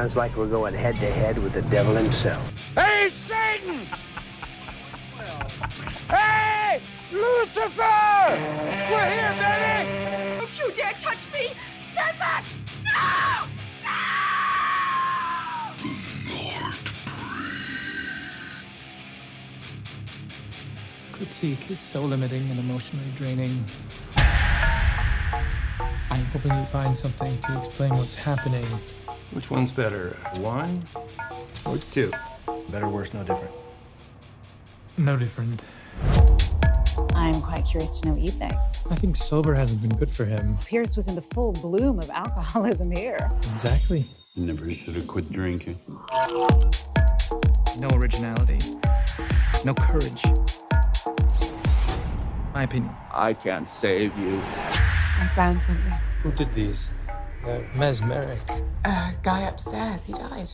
sounds like we're going head to head with the devil himself. Hey, Satan! hey, Lucifer! We're here, baby! Don't you dare touch me! Stand back! No! Critique is so limiting and emotionally draining. I'm hoping you find something to explain what's happening. Which one's better, one or two? Better, worse, no different. No different. I'm quite curious to know what you think. I think sober hasn't been good for him. Pierce was in the full bloom of alcoholism here. Exactly. Never should have quit drinking. No originality. No courage. My opinion. I can't save you. I found something. Who did these? Uh, mesmeric. A guy upstairs, he died.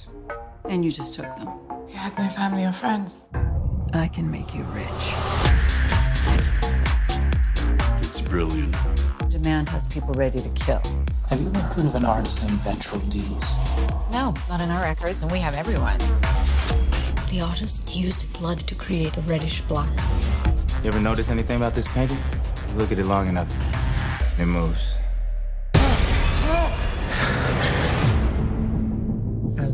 And you just took them. He had no family or friends. I can make you rich. It's brilliant. Demand has people ready to kill. Have you ever heard of an artist named Ventral D's? No, not in our records, and we have everyone. The artist used blood to create the reddish blacks. You ever notice anything about this painting? You look at it long enough, it moves.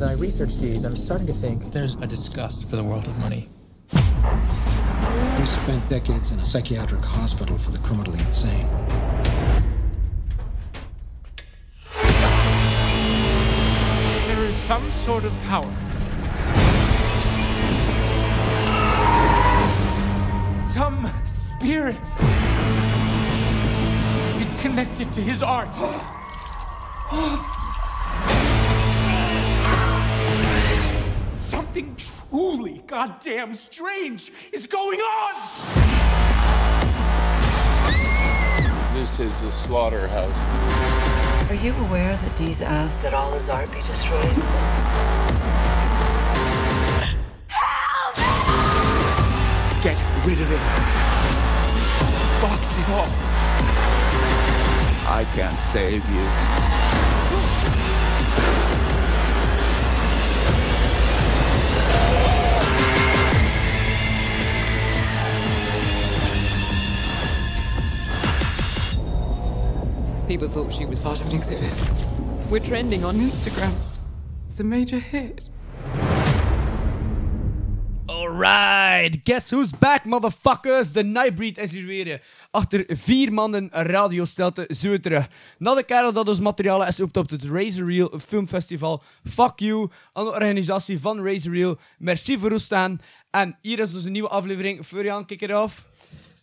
As I research these, I'm starting to think there's a disgust for the world of money. He spent decades in a psychiatric hospital for the criminally insane. There is some sort of power. Some spirit. It's connected to his art. Oh, Something truly goddamn strange is going on! This is a slaughterhouse. Are you aware that Dee's asked that all his art be destroyed? Get rid of it. Box it all. I can't save you. People thought she was of. We're trending on Instagram. It's a major hit. Alright, guess who's back, motherfuckers? De Nightbreed is hier. Achter vier maanden radiostelte zo terug. Na de kerel dat ons materiaal is op het Razor Reel Filmfestival. Fuck you aan de organisatie van Razor Reel. Merci voor ons staan. En hier is dus een nieuwe aflevering. Florian, kick it off.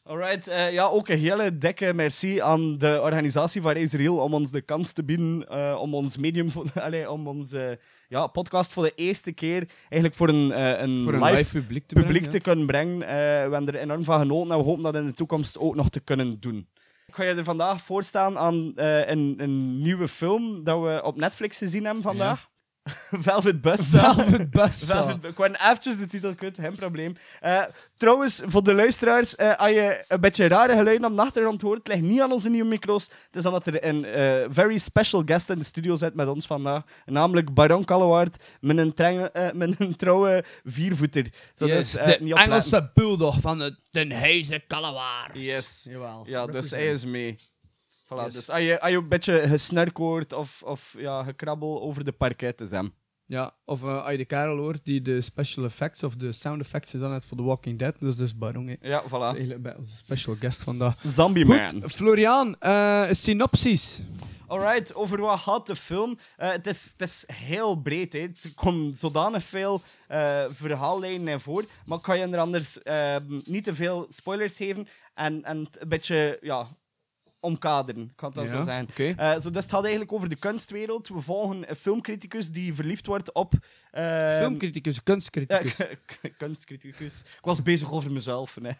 Alright, eh, ja, ook een hele dikke merci aan de organisatie van Israël om ons de kans te bieden eh, om ons medium, voor, om onze ja, podcast voor de eerste keer eigenlijk voor een, eh, een, Voor een live, live publiek te publiek brengen, te kunnen brengen. Eh, we hebben er enorm van genoten en we hopen dat in de toekomst ook nog te kunnen doen. Ik ga je er vandaag voorstaan aan eh, een, een nieuwe film dat we op Netflix gezien hebben vandaag. Velvet Buzzsaw. Velvet Buzzsaw. Velvet Bu- Ik wou eventjes de titel kwijt, geen probleem. Eh, trouwens, voor de luisteraars, eh, als je een beetje rare geluiden op de achtergrond hoort, het ligt niet aan onze nieuwe micro's. Het is omdat er een eh, very special guest in de studio zit met ons vandaag. Namelijk Baron Callewaard met een, met een trouwe viervoeter. Zo, Yes, dus, de niet. Engelse bulldog van het Den Huize Kalawaar. Yes. Jawel. Ja, dus hij is mee. Voilà, Yes. dus als je, als je een beetje gesnurk hoort of, of ja, gekrabbel over de parket, is hem. Ja, of eh, als je de kerel hoort die de special effects of de sound effects is dan net voor The Walking Dead. Dus dus Baron. hè. Ja, voilà. Eigenlijk bij onze special guest vandaag. Zombie Man. Goed, Florian, eh synopsis. Alright, over wat gaat de film? Eh, het, is, het is heel breed. Hè. Er komen zodanig veel eh verhaallijnen voor. Maar ik ga je er anders eh, niet te veel spoilers geven en, en het een beetje ja, omkaderen, ik kan het dan Ja, zo zeggen. oké. Eh, zo, dus het gaat eigenlijk over de kunstwereld. We volgen een filmcriticus die verliefd wordt op... eh, Filmcriticus, kunstcriticus. k- kunstcriticus. Ik was bezig over mezelf. Nee.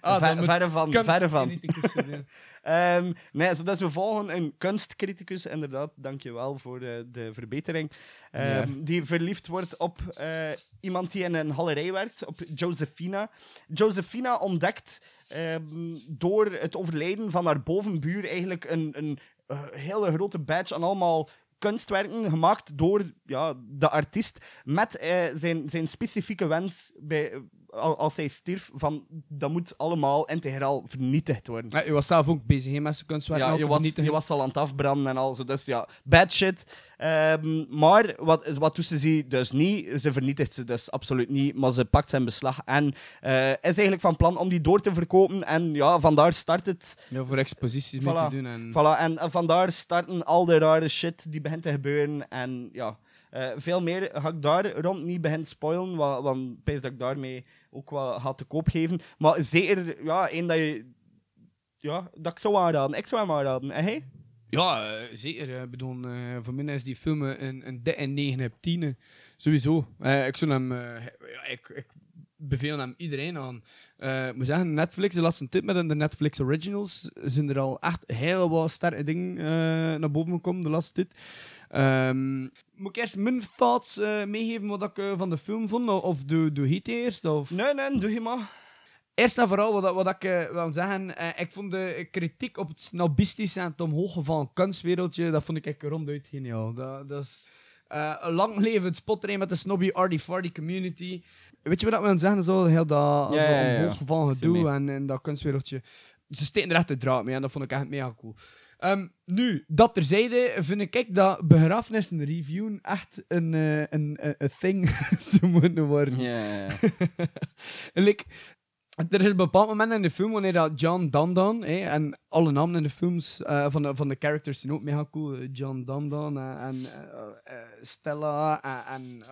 Ah, Ver- verre van, verre van. zijn, Ehm, nee, zodat we volgen een kunstcriticus, inderdaad, dankjewel voor de, de verbetering, ehm, die verliefd wordt op eh, iemand die in een galerij werkt, op Josephina. Josephina ontdekt ehm, door het overlijden van haar bovenbuur eigenlijk een, een eh, hele grote badge aan allemaal kunstwerken gemaakt door ja, de artiest met eh, zijn, zijn specifieke wens bij, als hij stierf van dat moet allemaal integraal vernietigd worden. Ja, je was zelf ook bezig hè, met zijn kunstwerk. Ja, je was, je was al aan het afbranden en al zo. Dus ja, bad shit. Ehm, maar wat, wat doet ze zie dus niet? Ze vernietigt ze dus absoluut niet. Maar ze pakt zijn beslag en eh, is eigenlijk van plan om die door te verkopen. En ja, vandaar start het. Ja, voor exposities mee Voilà. te doen. En... Voilà, en vandaar starten al de rare shit die begint te gebeuren. En ja, eh, veel meer ga ik daar rond niet beginnen spoilen, wa- want pijs dat ik daarmee ook wel ga te koop geven. Maar zeker, ja, één dat je... Ja, dat ik zou aanraden. Ik zou hem aanraden. En? Ja, eh, zeker. eh, Ik bedoel, voor mij is die film een, een dikke 9 op 10. eh. Sowieso. Ik zou hem... ja, ik, beveel hem iedereen aan. Ik moet zeggen, Netflix, de laatste tip met de Netflix Originals, zijn er al echt heel wat sterke dingen naar boven gekomen de laatste tijd. Ehm, moet ik eerst mijn thoughts eh, meegeven wat ik eh, van de film vond? Of- doe, doe Heat eerst? Of? Nee, nee, doe je maar. Eerst en vooral, wat, wat ik eh, wil zeggen, ik vond de kritiek op het snobistische en het omhoog van kunstwereldje, dat vond ik echt ronduit geniaal. Dat, dat is een lang leven het met de snobby arty farty community. Weet je wat ik wil zeggen? Zo heel dat, Ja, ja, ja. omhoog van Zie gedoe en, en dat kunstwereldje. Ze steken er echt de draad mee en dat vond ik echt mega cool. Ehm, nu, dat terzijde vind ik dat begrafenissen reviewen echt een, eh, een, een, een thing zou moeten worden. Ja. like, er is een bepaald moment in de film wanneer dat John Dandan, en alle namen in de films eh, van, de, van de characters zijn ook mega cool. John Dandan eh, en Stella en,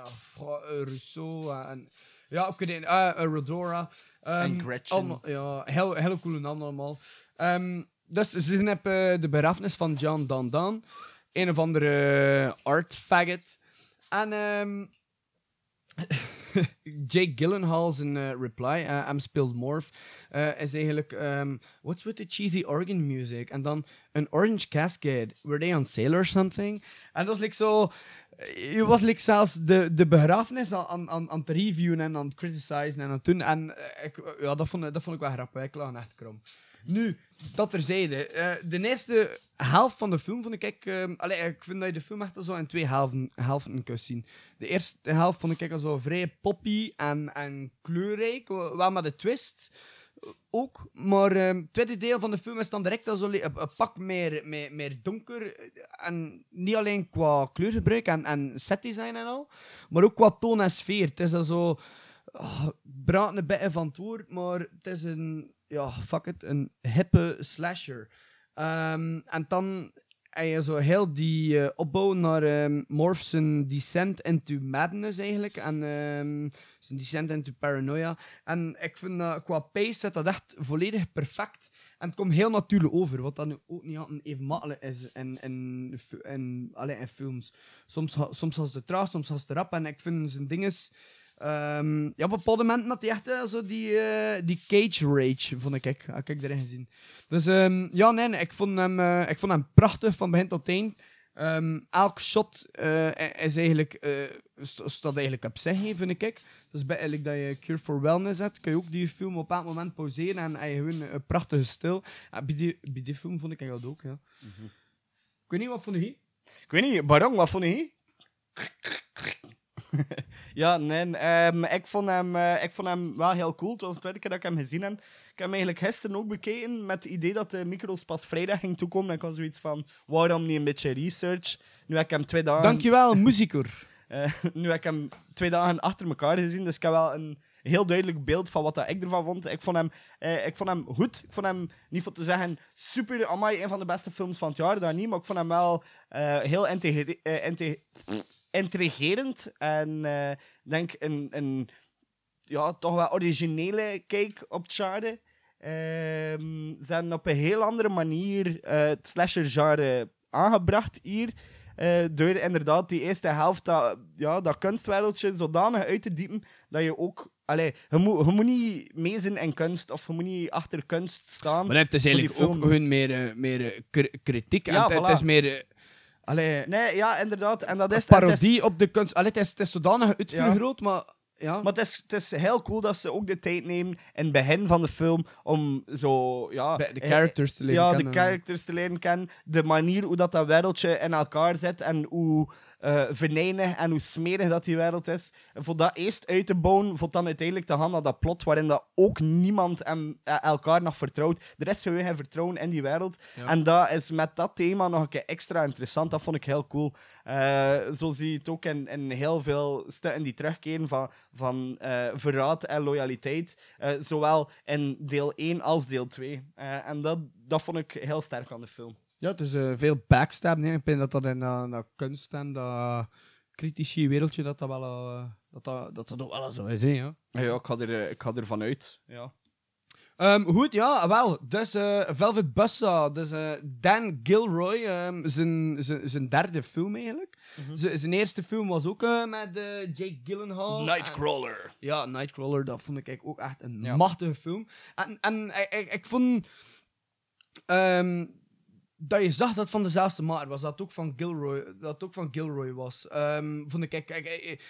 Rousseau en ja, eh, eh, Rodora. Ehm, En Gretchen. allemaal- ja, heel, hele coole namen allemaal. Ehm, dus ze op eh, de begrafenis van John Dandan, een of andere art faggot. En ehm Jake Gyllenhaal zijn eh, reply, uh, I'm spilled morph, eh, is eigenlijk, um, what's with the cheesy organ music? En dan een orange cascade, were they on sale or something? En dat is like zo, eh, je was like zelfs de, de begrafenis aan, aan, aan, het reviewen en aan het criticizen en aan het doen. En eh, ik, ja, dat, vond, dat vond ik wel grappig, ik lag echt krom. Nu, dat terzijde. eh de eerste helft van de film vond ik... ehm allee, ik vind dat je de film echt zo in twee helften, helften kunt zien. De eerste helft vond ik zo vrij poppy en, en kleurrijk. Wel met de twist ook. Maar ehm, het tweede deel van de film is dan direct zo een, pak meer, meer, donker. En niet alleen qua kleurgebruik en, en setdesign en al, maar ook qua toon en sfeer. Het is al zo... Oh, een beetje van het woord, maar het is een... Ja, fuck it, een hippe slasher. Ehm, en dan heb je zo heel die eh, opbouw naar ehm Morph zijn descent into madness eigenlijk. En ehm, zijn descent into paranoia. En ik vind dat qua pace zit dat echt volledig perfect. En het komt heel natuurlijk over, wat dan ook niet altijd even makkelijk is in, in, in, films. Soms, soms als de traag, soms als de rap. En ik vind zijn dinges... ehm, ja, op bepaalde momenten had hij echt eh, zo die, eh, die cage rage, vond ik. Heb ik erin gezien. Dus ehm, ja, nee, nee, ik vond hem, eh, ik vond hem prachtig van begin tot eind. Ehm, elk shot is eigenlijk, st- staat eigenlijk op zich, hè, vind ik. Dus bij eigenlijk dat je Cure for Wellness hebt, kun je ook die film op elk moment pauzeren en gewoon een prachtige stil. En bij, die, bij die film vond ik dat ook, ja. Ik weet niet, wat vond je? Ik weet niet, Barong, wat vond je? Ja, nee, ehm, ik, vond hem, eh, ik vond hem wel heel cool. Het was de tweede keer dat ik hem gezien heb. Ik heb hem eigenlijk gisteren ook bekeken met het idee dat de micro's pas vrijdag ging toekomen. En ik was zoiets van, waarom niet een beetje research? Nu heb ik hem twee dagen... Dankjewel, muzieker. Eh, nu heb ik hem twee dagen achter elkaar gezien, dus ik heb wel een heel duidelijk beeld van wat dat ik ervan vond. Ik vond hem, eh, ik vond hem goed. Ik vond hem, niet voor te zeggen, super, amai, een van de beste films van het jaar, daar niet. Maar ik vond hem wel heel integre- inte- intrigerend. En ik denk een, een ja, toch wel originele kijk op het genre. Ehm, ze hebben op een heel andere manier eh, het slasher-genre aangebracht hier. Eh, door inderdaad die eerste helft dat, ja, dat kunstwereldje zodanig uit te diepen dat je ook... Allee, je moet, je moet niet mee zijn in kunst of je moet niet achter kunst staan. Maar het is die eigenlijk ook gewoon meer, meer kri- kritiek. Ja, en voilà. het is meer... allee, Nee, ja, inderdaad. En dat is een het is- parodie op de kunst. Allee, het, is, het is zodanig uitvergroot, maar ja. Maar het is, het is heel cool dat ze ook de tijd nemen in het begin van de film om zo, ja... Bij de eh, characters te leren ja, kennen. de characters te leren kennen. De manier hoe dat, dat wereldje in elkaar zit en hoe venijnig en hoe smerig dat die wereld is. En voor dat eerst uit te bouwen, voor dan uiteindelijk te gaan naar dat plot waarin dat ook niemand hem, eh, elkaar nog vertrouwt. Er is gewoon geen vertrouwen in die wereld. Ja. En dat is met dat thema nog een keer extra interessant. Dat vond ik heel cool. Eh, zo zie je het ook in, in heel veel stukken die terugkeren van, van verraad en loyaliteit. Zowel in deel 1 als deel 2. Eh, en dat, dat vond ik heel sterk aan de film. Ja, het is eh, veel backstab. Nee. Ik denk dat dat in eh, dat kunst en dat kritische wereldje dat dat wel, eh, dat dat, dat, dat ook wel zo is. Hè, ja. Ja, ik ga er, ik ga er vanuit. Ja. Ehm, goed, ja, wel. Dus Velvet Buzzsaw. Dus Dan Gilroy, ehm, zijn, zijn, zijn derde film eigenlijk. Z- zijn eerste film was ook met Jake Gyllenhaal. Nightcrawler. En- ja, Nightcrawler, dat vond ik ook echt een Ja. machtige film. En, en ik, ik, ik vond... ehm, dat je zag dat het van dezelfde maker was. Dat het ook van Gilroy, dat ook van Gilroy was. Ehm, vond ik, ik-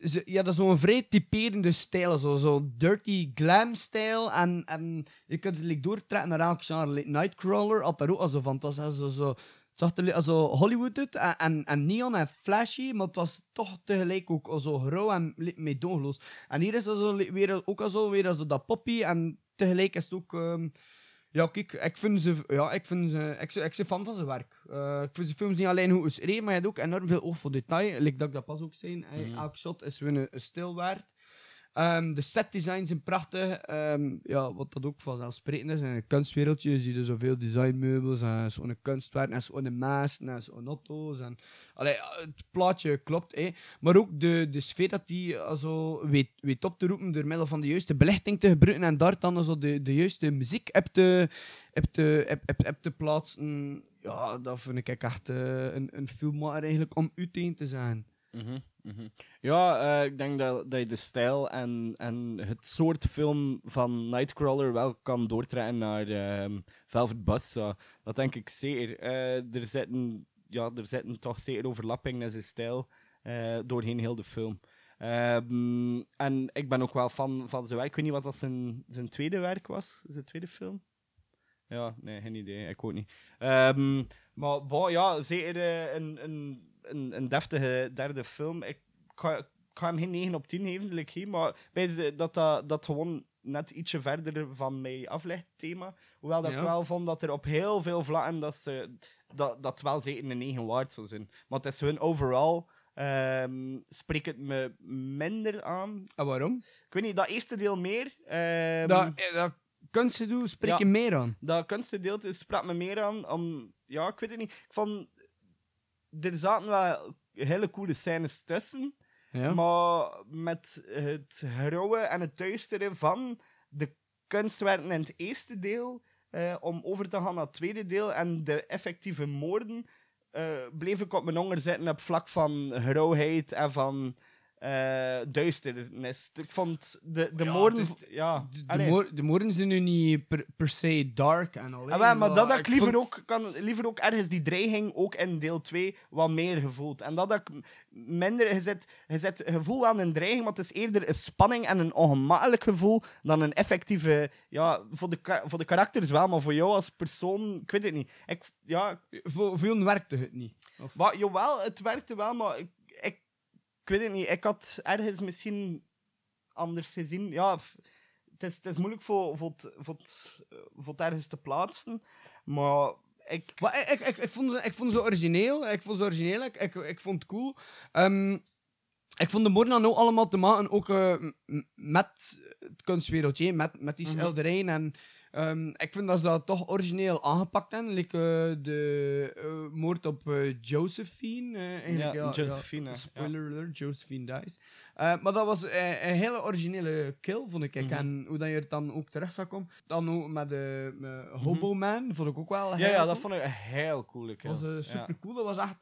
ze- ja, dat is zo'n vrij typerende stijl. Zo, zo dirty glam stijl. En, en je kunt het like, doortrekken naar elk genre. Nightcrawler had ook al zo van. Het was zo, zo, zag er zo Hollywood. En, en, neon en flashy. Maar het was toch tegelijk ook al zo grauw en meedogenloos. En hier is dat weer, ook al zo weer dat poppy. En tegelijk is het ook... ehm, ja, kijk, ik vind ze, ja, ik vind ze, ik, ik ben fan van zijn werk. Eh, ik vind zijn films niet alleen goed geschreven, maar je hebt ook enorm veel oog voor detail. Like dat ik dat pas ook zei. Hey, Mhm. Elk shot is weer een, een stil Ehm, de setdesigns zijn prachtig. Ehm, ja, wat dat ook vanzelfsprekend is. In een kunstwereldje je zoveel designmeubels en zo'n kunstwerk en zo'n maas en zo'n auto's. En, allee, het plaatje klopt, hè. maar ook de, de sfeer dat die eh, zo weet, weet op te roepen door middel van de juiste belichting te gebruiken en daar dan zo de, de juiste muziek heb te, heb te, heb, heb, heb te plaatsen. Ja, dat vind ik echt eh, een, een filmmaker eigenlijk om uiteen te zijn. Mhm. Ja, eh, ik denk dat, dat je de stijl en, en het soort film van Nightcrawler wel kan doortrekken naar ehm, Velvet Buzzsaw. Dat denk ik zeker. Eh, er, zitten, ja, er zitten toch zeker overlappingen in zijn stijl eh, doorheen heel de film. Ehm, en ik ben ook wel fan van zijn werk. Ik weet niet wat dat zijn, zijn tweede werk was, zijn tweede film. Ja, nee, geen idee. Ik ook niet. Ehm, maar bon, ja, zeker een, een, een, een deftige derde film. Ik ga, ik ga hem geen 9 op 10 geven, like maar bij dat, dat dat gewoon net ietsje verder van mij af ligt, het thema. Hoewel dat Ja. ik wel vond dat er op heel veel vlakken dat ze dat, dat wel zeker een 9 waard zou zijn. Maar het is hun overal ehm spreekt het me minder aan. En waarom? Ik weet niet, dat eerste deel meer. ehm, dat, eh, dat kunstgedoe spreek je meer aan. dat kunstgedeelte sprak me meer aan. Om, ja, ik weet het niet. Ik vond, er zaten wel hele coole scènes tussen. Ja. Maar met het grauwe en het duistere van de kunstwerken in het eerste deel, eh, om over te gaan naar het tweede deel en de effectieve moorden, eh, bleef ik op mijn honger zitten op vlak van grauwheid en van eh, duisternis. Ik vond de, de Ja, moorden... het ja, De, moor- de moorden zijn nu niet per, per se dark en al. Ah, maar dat had ik liever vond- ook, kan liever ook ergens die dreiging ook in deel 2 wat meer gevoeld. En dat had ik minder, je zet, je zet gevoel aan een dreiging, maar het is eerder een spanning en een ongemakkelijk gevoel dan een effectieve, ja, voor de, voor de karakters wel, maar voor jou als persoon, ik weet het niet. Ik, ja, Voor veel werkte het niet. Of- maar, jawel, het werkte wel, maar ik, ik, weet het niet. Ik had ergens misschien anders gezien. Ja, het is, het is moeilijk voor, voor, het, voor, het, voor het ergens te plaatsen, maar ik... Maar ik, ik, ik, ik, vond ze, ik vond ze origineel. Ik vond ze origineel. Ik, ik, ik vond het cool. Ehm, ik vond de moorden dan ook allemaal te maken ook eh, met het kunstwereldje, met, met die Mhm. schilderijen. En ehm, ik vind dat ze dat toch origineel aangepakt hebben. Like, eh, de eh, moord op eh, Josephine. eigenlijk, Ja, Josephine, ja. Spoiler alert, Josephine dies. Maar dat was een hele originele kill, vond ik. Mhm. En hoe dat je er dan ook terecht zou komen. Dan ook met de met Hobo Man, vond ik ook wel Ja, heel ja, cool. dat vond ik heel cool. Ik, Dat was ja. super cool. Dat was echt,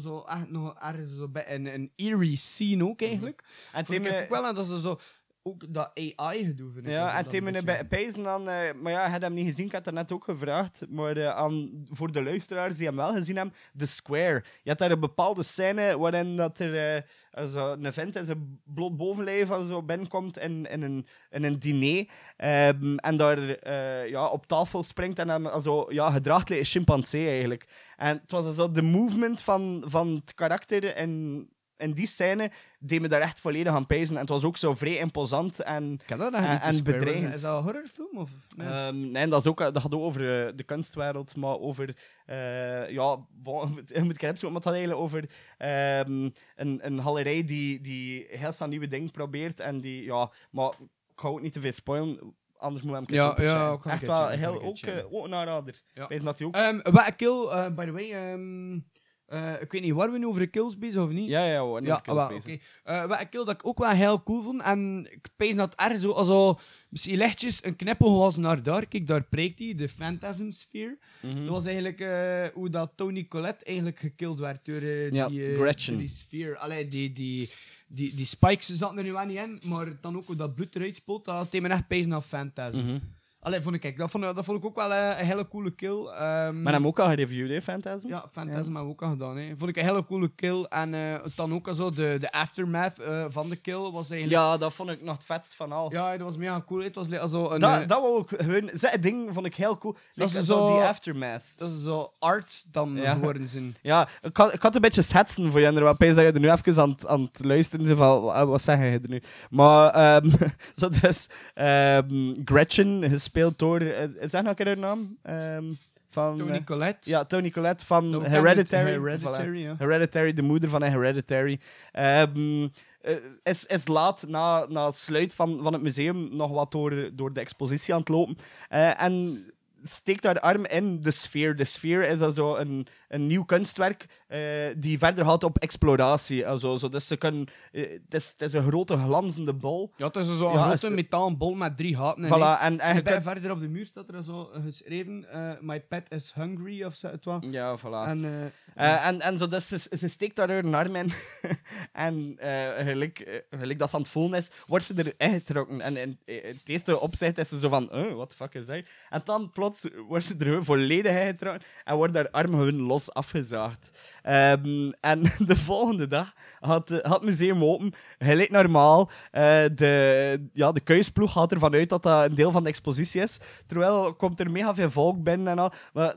zo, echt nog ergens zo bij een, een eerie scene ook eigenlijk. Mhm. En Vond ik thema- ook wel, en dat ze zo ook dat AI-gedoe vind ik. Ja, en beetje- bij Pijzen dan... eh, maar ja, hij had hem niet gezien, ik had het net ook gevraagd. Maar eh, aan, voor de luisteraars die hem wel gezien hebben, The Square. Je hebt daar een bepaalde scène waarin dat er... eh, zo een vent in zijn bloot bovenlijf of zo binnenkomt in, in, een, in een diner. ehm, en daar ja, op tafel springt en hem also, ja, gedraagt een chimpansee eigenlijk. En het was zo de movement van, van het karakter en... In die scène deed me daar echt volledig aan pijzen. En het was ook zo vrij imposant en, Ik dat en, bedreigend. Is dat een horrorfilm? Of? Nee. Ehm, nee, dat, is ook, dat gaat ook over eh, de kunstwereld, maar over... eh, ja, bon, je moet knipsen, maar het gaat eigenlijk over ehm, een, een galerij die, die heel snel nieuwe dingen probeert. En die, ja, maar ik ga ook niet te veel spoilen, anders moet ik hem Ja, ja, ik Echt wel ik heel, ook, eh, ook een aanrader. Ja. Wees dat ook... Ehm, wat een kill, by the way. ehm, eh, ik weet niet, waren we nu over de kills bezig of niet? ja, ja, hoor, Ja, wel, oké. Eh, wat een kill dat ik ook wel heel cool vond. En ik pees dat ergens zo, also, misschien lichtjes een knippel was naar daar. Kijk, daar preekt hij, de Phantasm Sphere. Mhm. Dat was eigenlijk eh, hoe dat Tony Collette eigenlijk gekilld werd door Ja, die, Gretchen. die Sphere. Allee, die, die, die, die spikes zaten er nu wel niet in, maar dan ook hoe dat bloed eruit spoelt, dat deed me echt pees naar Phantasm. Mhm. Allee, vond ik, kijk, dat, vond, dat vond ik ook wel eh, een hele coole kill. Ehm, Maar hem ook al gereviewd, hè, Phantasm? ja, Phantasm hebben we ook al gedaan. Hè. Vond ik een hele coole kill. En eh, dan ook al zo, de, de aftermath eh, van de kill was eigenlijk... Ja, dat vond ik nog het vetst van al. Ja, dat was mega cool. Het was een... dat, dat wou ik gewoon... Dat ding vond ik heel cool. Dat is zo die aftermath. dat is zo art dan Ja. geworden zijn. Ja, ik had, ik had een beetje schetsen voor je. En wat pees dat je er nu even aan, het- aan het luisteren bent van, wa- wat zeg je er nu? Maar, ehm zo dus, ehm, Gretchen, gespeeld door, eh, is dat nog een keer haar naam? Ehm, van, Tony eh, Collette. ja, Tony Collette van Hereditary. Hereditary, Voilà. ja. Hereditary, de moeder van Hereditary. Ehm, eh, is, is laat na, na het sluit van, van het museum nog wat door, door de expositie aan het lopen. Eh, en steekt haar arm in de sfeer. De sfeer is also een, een nieuw kunstwerk eh, die verder gaat op exploratie. Also, zo, dus ze kunnen, eh, het, is, het is een grote glanzende bol. Ja, het is zo'n Ja, grote is- metalen bol met drie gaten. Voilà, en, en En je bij- kunt- verder op de muur staat er zo geschreven: eh, My pet is hungry of zo. Was. Ja, voilà. En, en, en zo, dus ze, ze steekt daar haar arm in. en eh, gelijk, gelijk dat ze aan het voelen is, wordt ze erin getrokken. En in het eerste opzicht is ze zo van, oh, wat de fuck is dat? En dan plots wordt ze er volledig in getrokken en wordt haar arm gewoon los afgezaagd. Ehm, en de volgende dag had, eh, het museum open, gelijk normaal. Eh, de, ja, de kuisploeg gaat ervan uit dat dat een deel van de expositie is. Terwijl komt er mega veel volk binnen en al.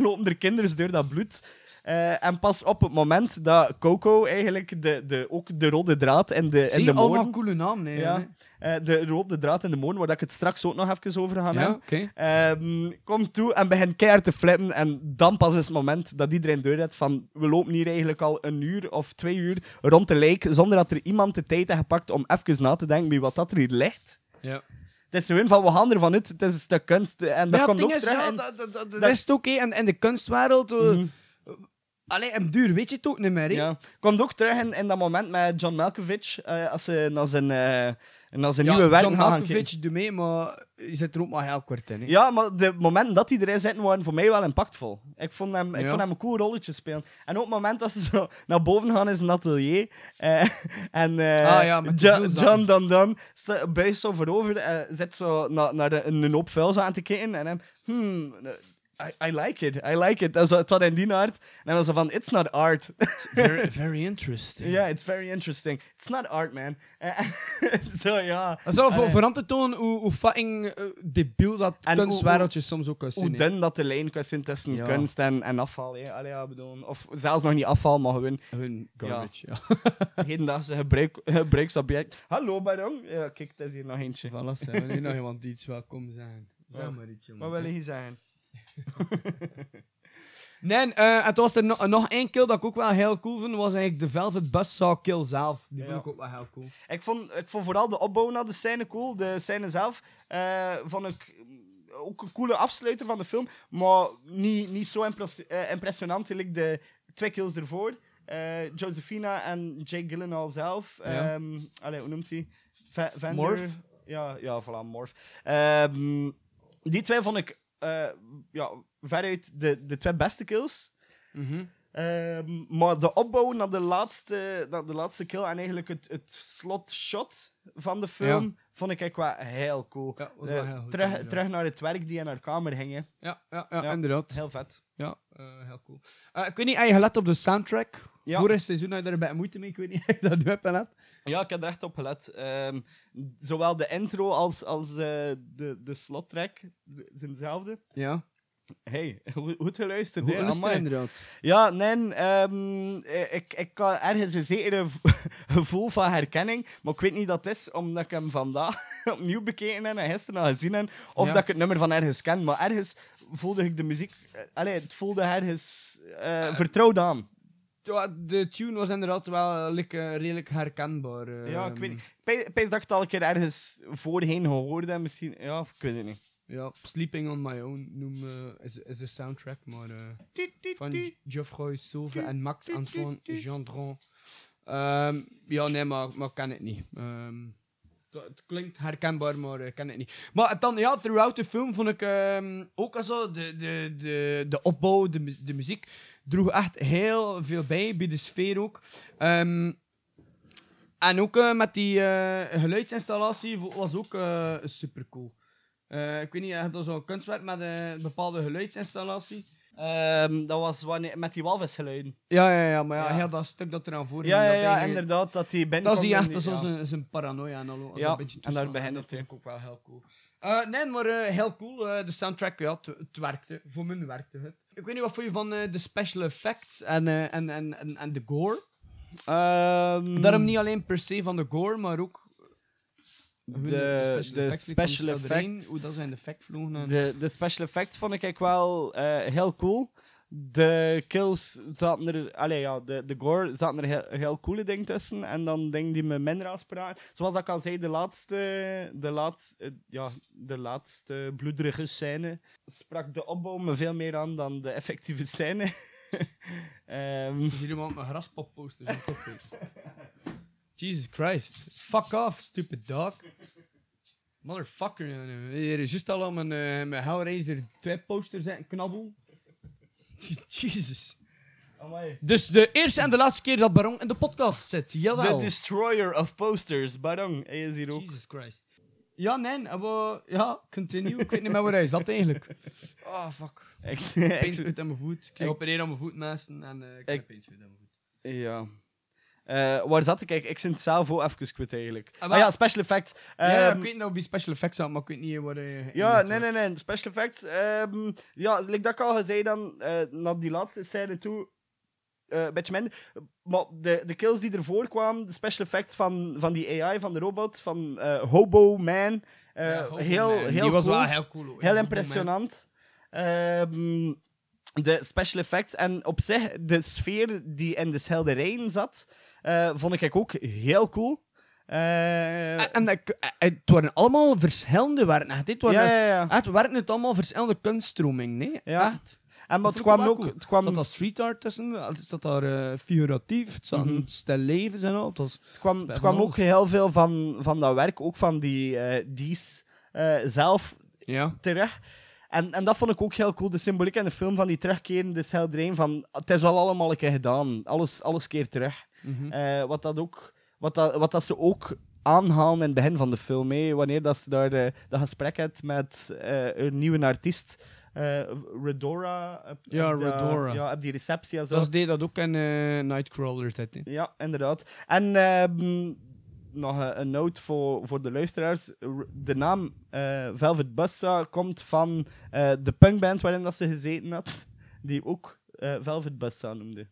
Lopen er kinderen door dat bloed. Eh, en pas op het moment dat Coco eigenlijk de, de, ook de rode draad in de, in Zie de je allemaal moorden... coole namen, nee. Ja, eh, de rode draad in de moorden, waar ik het straks ook nog even over ga Ja, hebben. oké. Ehm, komt toe en begint keihard te flippen. En dan pas is het moment dat iedereen door heeft van... We lopen hier eigenlijk al een uur of twee uur rond de lijk, zonder dat er iemand de tijd heeft gepakt om even na te denken bij wat dat er hier ligt. Ja. Het is gewoon van, we gaan ervan uit, het is een stuk kunst. En dat ja, komt ook is, terug ja, in- dat, dat, dat, is het hè. En in de kunstwereld... eh, Mhm. Allee, en duur weet je het ook niet meer, hè. Ja. Komt ook terug in, in dat moment met John Malkovich, eh, als ze naar zijn, eh, naar zijn Ja, nieuwe werk John gaan Malkovich doet mee, maar je zit er ook maar heel kort in, hè. Ja, maar de momenten dat hij erin zitten waren voor mij wel impactvol. Ik vond hem, ik Ja. vond hem een cool rolletje spelen. En ook het moment dat ze zo naar boven gaan in zijn atelier. eh, en eh, Ah ja, met Jo-. John Dan Dan sta- buigt zo voorover, eh zit zo naar, naar de, een hoop vuil aan te kijken. En hem, hmm, I, I like it, I like it. Dat is het was in die aard. En dan was ze van, it's not art. Very, very interesting. Ja, it's very interesting. It's not art, man. Zo, ja. Dat is wel voor, Eh, voor aan te tonen hoe, hoe fucking eh, debiel dat En kunstwereldje soms ook kan hoe zijn. hè. dun dat de lijn kan zijn tussen Ja. kunst en, en afval. hè. Allee, ja, bedoel. Of zelfs nog niet afval, maar gewoon Hun garbage, ja. hedendaagse gebruik, gebruiksobject. Hallo, Baron. Ja, kijk, het is hier nog eentje. Voilà, zijn we nu nog iemand die iets welkom zijn. Zeg Ja. maar iets, jongen. Wat wil je zeggen? Nee, eh het was er no- nog één kill dat ik ook wel heel cool vond, was eigenlijk de Velvet Buzzsaw kill zelf. Die Ja. vond ik ook wel heel cool. Ik vond, ik vond vooral de opbouw naar de scène cool. De scène zelf eh, vond ik mm, ook een coole afsluiter van de film. Maar niet, niet zo impres- eh, impressionant. Like de twee kills ervoor. Eh, Josephina en Jake Gyllenhaal zelf. Ja. Ehm, allee, hoe noemt hij? Va- Vander- Morph? Ja, ja, voilà, Morph. Ehm, die twee vond ik ja, veruit de, de twee beste kills. Mhm. Ehm, maar de opbouw naar de laatste, naar de laatste kill en eigenlijk het, het slot-shot van de film vond ik echt wel heel cool. Ja, was Eh, wel heel goed, terug, inderdaad. terug naar het werk die in haar kamer gingen. Ja, ja, ja, inderdaad. Heel vet. Ja, eh, heel cool. Eh, ik weet niet, heb je gelet op de soundtrack? Ja. Vorig seizoen had je er een beetje moeite mee, ik weet niet of je dat nu hebt gelet. Ja, ik heb er echt op gelet. Ehm, zowel de intro als, als de, de slottrack zijn hetzelfde. Ja. Hey, goed goed geluisterd. Goed hè, geluisterd, amai. inderdaad. Ja, nee, ehm, eh, ik, ik kan ergens een zekere gevoel van herkenning, maar ik weet niet dat het is omdat ik hem vandaag opnieuw bekeken heb en gisteren al gezien heb, of Ja. dat ik het nummer van ergens ken, maar ergens voelde ik de muziek, eh, allee, het voelde ergens eh, vertrouwd aan. Ja, de tune was inderdaad wel like, redelijk herkenbaar. Ja, ik weet niet. Ik pe- pees dat ik het al een keer ergens voorheen gehoord heb, misschien. Ja, ik weet het niet. Ja, Sleeping on My Own noem, eh, is, is de soundtrack, maar eh, van Geoffroy Sauve en Max Antoine Gendron. Ehm, ja, nee, maar, maar ik ken het niet. Ehm, het klinkt herkenbaar, maar ik ken het niet. Maar dan, ja, throughout de film vond ik ehm, ook al zo, de, de, de, de opbouw, de, de muziek, droeg echt heel veel bij, bij de sfeer ook. En ook eh, met die eh, geluidsinstallatie was ook eh, super cool. Ik weet niet, je hebt al zo'n kunstwerk met een bepaalde geluidsinstallatie. Ehm, dat was wanneer, met die walvisgeluiden. Ja, ja, ja, maar ja, Ja. heel dat stuk dat eraan voor Ja, ja, dat inderdaad, dat hij binnenkomt Dat is die echt die- ja. zijn, zijn paranoia en al. Ja, een en daar begint dat het, vond ik ook wel heel cool. Eh, nee, maar eh, heel cool. eh, de soundtrack, ja, het, het werkte. Voor mij werkte het. Ik weet niet wat vond je van eh, de special effects en, eh, en, en, en, en de gore. Ehm, Daarom niet alleen per se van de gore, maar ook de, special de special effects. Hoe dat zijn effect vlogen. en- De, de special effects vond ik wel eh, heel cool. De kills zaten er, allee, ja, de, de gore zaten er heel, heel coole dingen tussen. En dan dingen die me minder aanspraken. Zoals ik al zei, de laatste, de laatste, eh, ja, de laatste bloederige scène sprak de opbouw me veel meer aan dan de effectieve scène. Ehm, Is hier iemand met graspopposters op kop heeft? Jesus Christ. Fuck off, stupid dog. Motherfucker. Hier is juist al aan mijn, uh, mijn Hellraiser 2 posters en knabbel. Jesus. Amai. Dus de eerste en de laatste keer dat Baron in de podcast zit. Jawel. The Destroyer of Posters, Barong, hij is hier ook. Jesus Christ. Ja, nee, maar ja, continue. Ik weet niet meer waar hij zat eigenlijk. Oh, fuck. Ik, Pijn uit aan mijn voet. Ik Ik- opereren aan mijn voet mesten en eh, ik heb Ik- pijn uit aan mijn voet. Ja. Eh, waar zat ik? Ik, ik zit het zelf ook even kwijt eigenlijk. Ah, Ah, maar- ja, special effects. ja, Ehm, ik weet nou wie special effects had, maar ik weet niet waar hij... Ja, nee, nee, nee. Special effects. ehm, ja, like dat ik al gezegd dan, eh naar die laatste scène toe, eh, een beetje minder. Maar de, de kills die ervoor kwamen, de special effects van, van die AI, van de robot, van eh, Hobo Man, eh, Ja, Hobo heel, Man. heel Die was wel heel cool, hoor. Ja, Heel impressionant. Ehm, de special effects en op zich de sfeer die in de schilderijen zat, eh, vond ik ook heel cool. Eh, En, eh, het waren allemaal verschillende werken. Dit waren, Ja, ja, ja. Het waren het allemaal verschillende kunststromingen. Nee? Ja. Echt. En maar Dat het vond ik kwam ook... cool. Het kwam, daar street art tussen, zat daar figuratief, het Mhm. een stel levens en al. Het was, Het kwam, het kwam ook heel veel van, van dat werk, ook van die eh Dies zelf ja. terug. En, en dat vond ik ook heel cool, de symboliek in de film van die terugkerende schilderij van het is wel allemaal een keer gedaan, alles, alles keer terug. Mhm. Eh, wat, dat ook, wat, dat, wat dat ze ook aanhalen in het begin van de film, hè, wanneer dat ze daar eh, dat gesprek hebt met eh, een nieuwe artiest, eh, Redora. Ja, Redora. Ja, die receptie en zo. Dat deed dat ook in Nightcrawler. Dat. Ja, inderdaad. En ehm, nog een, een note voor, voor de luisteraars. De naam eh, Velvet Buzzsaw komt van eh, de punkband waarin dat ze gezeten had, die ook eh, Velvet Buzzsaw noemde.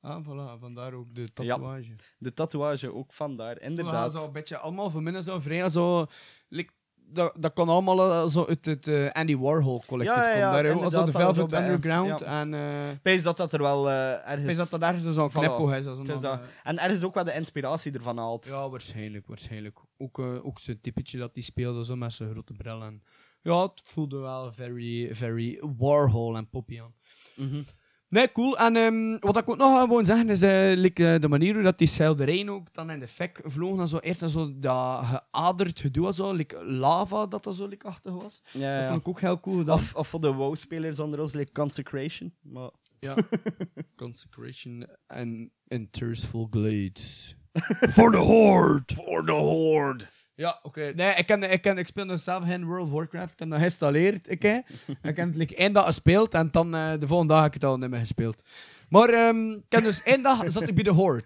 Ah, voilà, vandaar ook de tatoeage. De tatoeage ook vandaar, Inderdaad. inderdaad. Zo een beetje allemaal van minstens zo vrij zo... like, dat, dat kan allemaal eh, zo uit het eh, Andy Warhol collectief Ja, ja, ja, komen. Daar, Zo de Velvet. Underground en... eh weet dat dat er wel eh, ergens... weet dat dat ergens zo'n is. een is dat. eh, En ergens ook wel de inspiratie ervan haalt. Ja, waarschijnlijk, waarschijnlijk. Ook, eh, ook zo'n typetje dat die speelde, zo met zijn grote bril. En, ja, het voelde wel very, very Warhol en poppy aan. Mhm. Nee, cool. En ehm, wat ik ook nog gewoon zeggen is like, eh, de manier hoe dat die schilderijen ook dan in de fik vlogen. En zo, eerst en zo dat geaderd gedoe, zo, like lava dat dat zo like, achtig was. Ja, Dat vond ik ook heel cool. Of, of voor de WoW-spelers onder ons, like Consecration. Maar Ja. Consecration and Intersful Glades. For the Horde! For the Horde! Ja, oké. Nee, ik, ken, ik, ken, ik speel dus zelf geen World of Warcraft. Ik heb dat geïnstalleerd. Ik, hè. ik heb like, één dag gespeeld en dan eh, de volgende dag heb ik het al niet meer gespeeld. Maar ehm, ik heb dus één dag zat ik bij de Horde.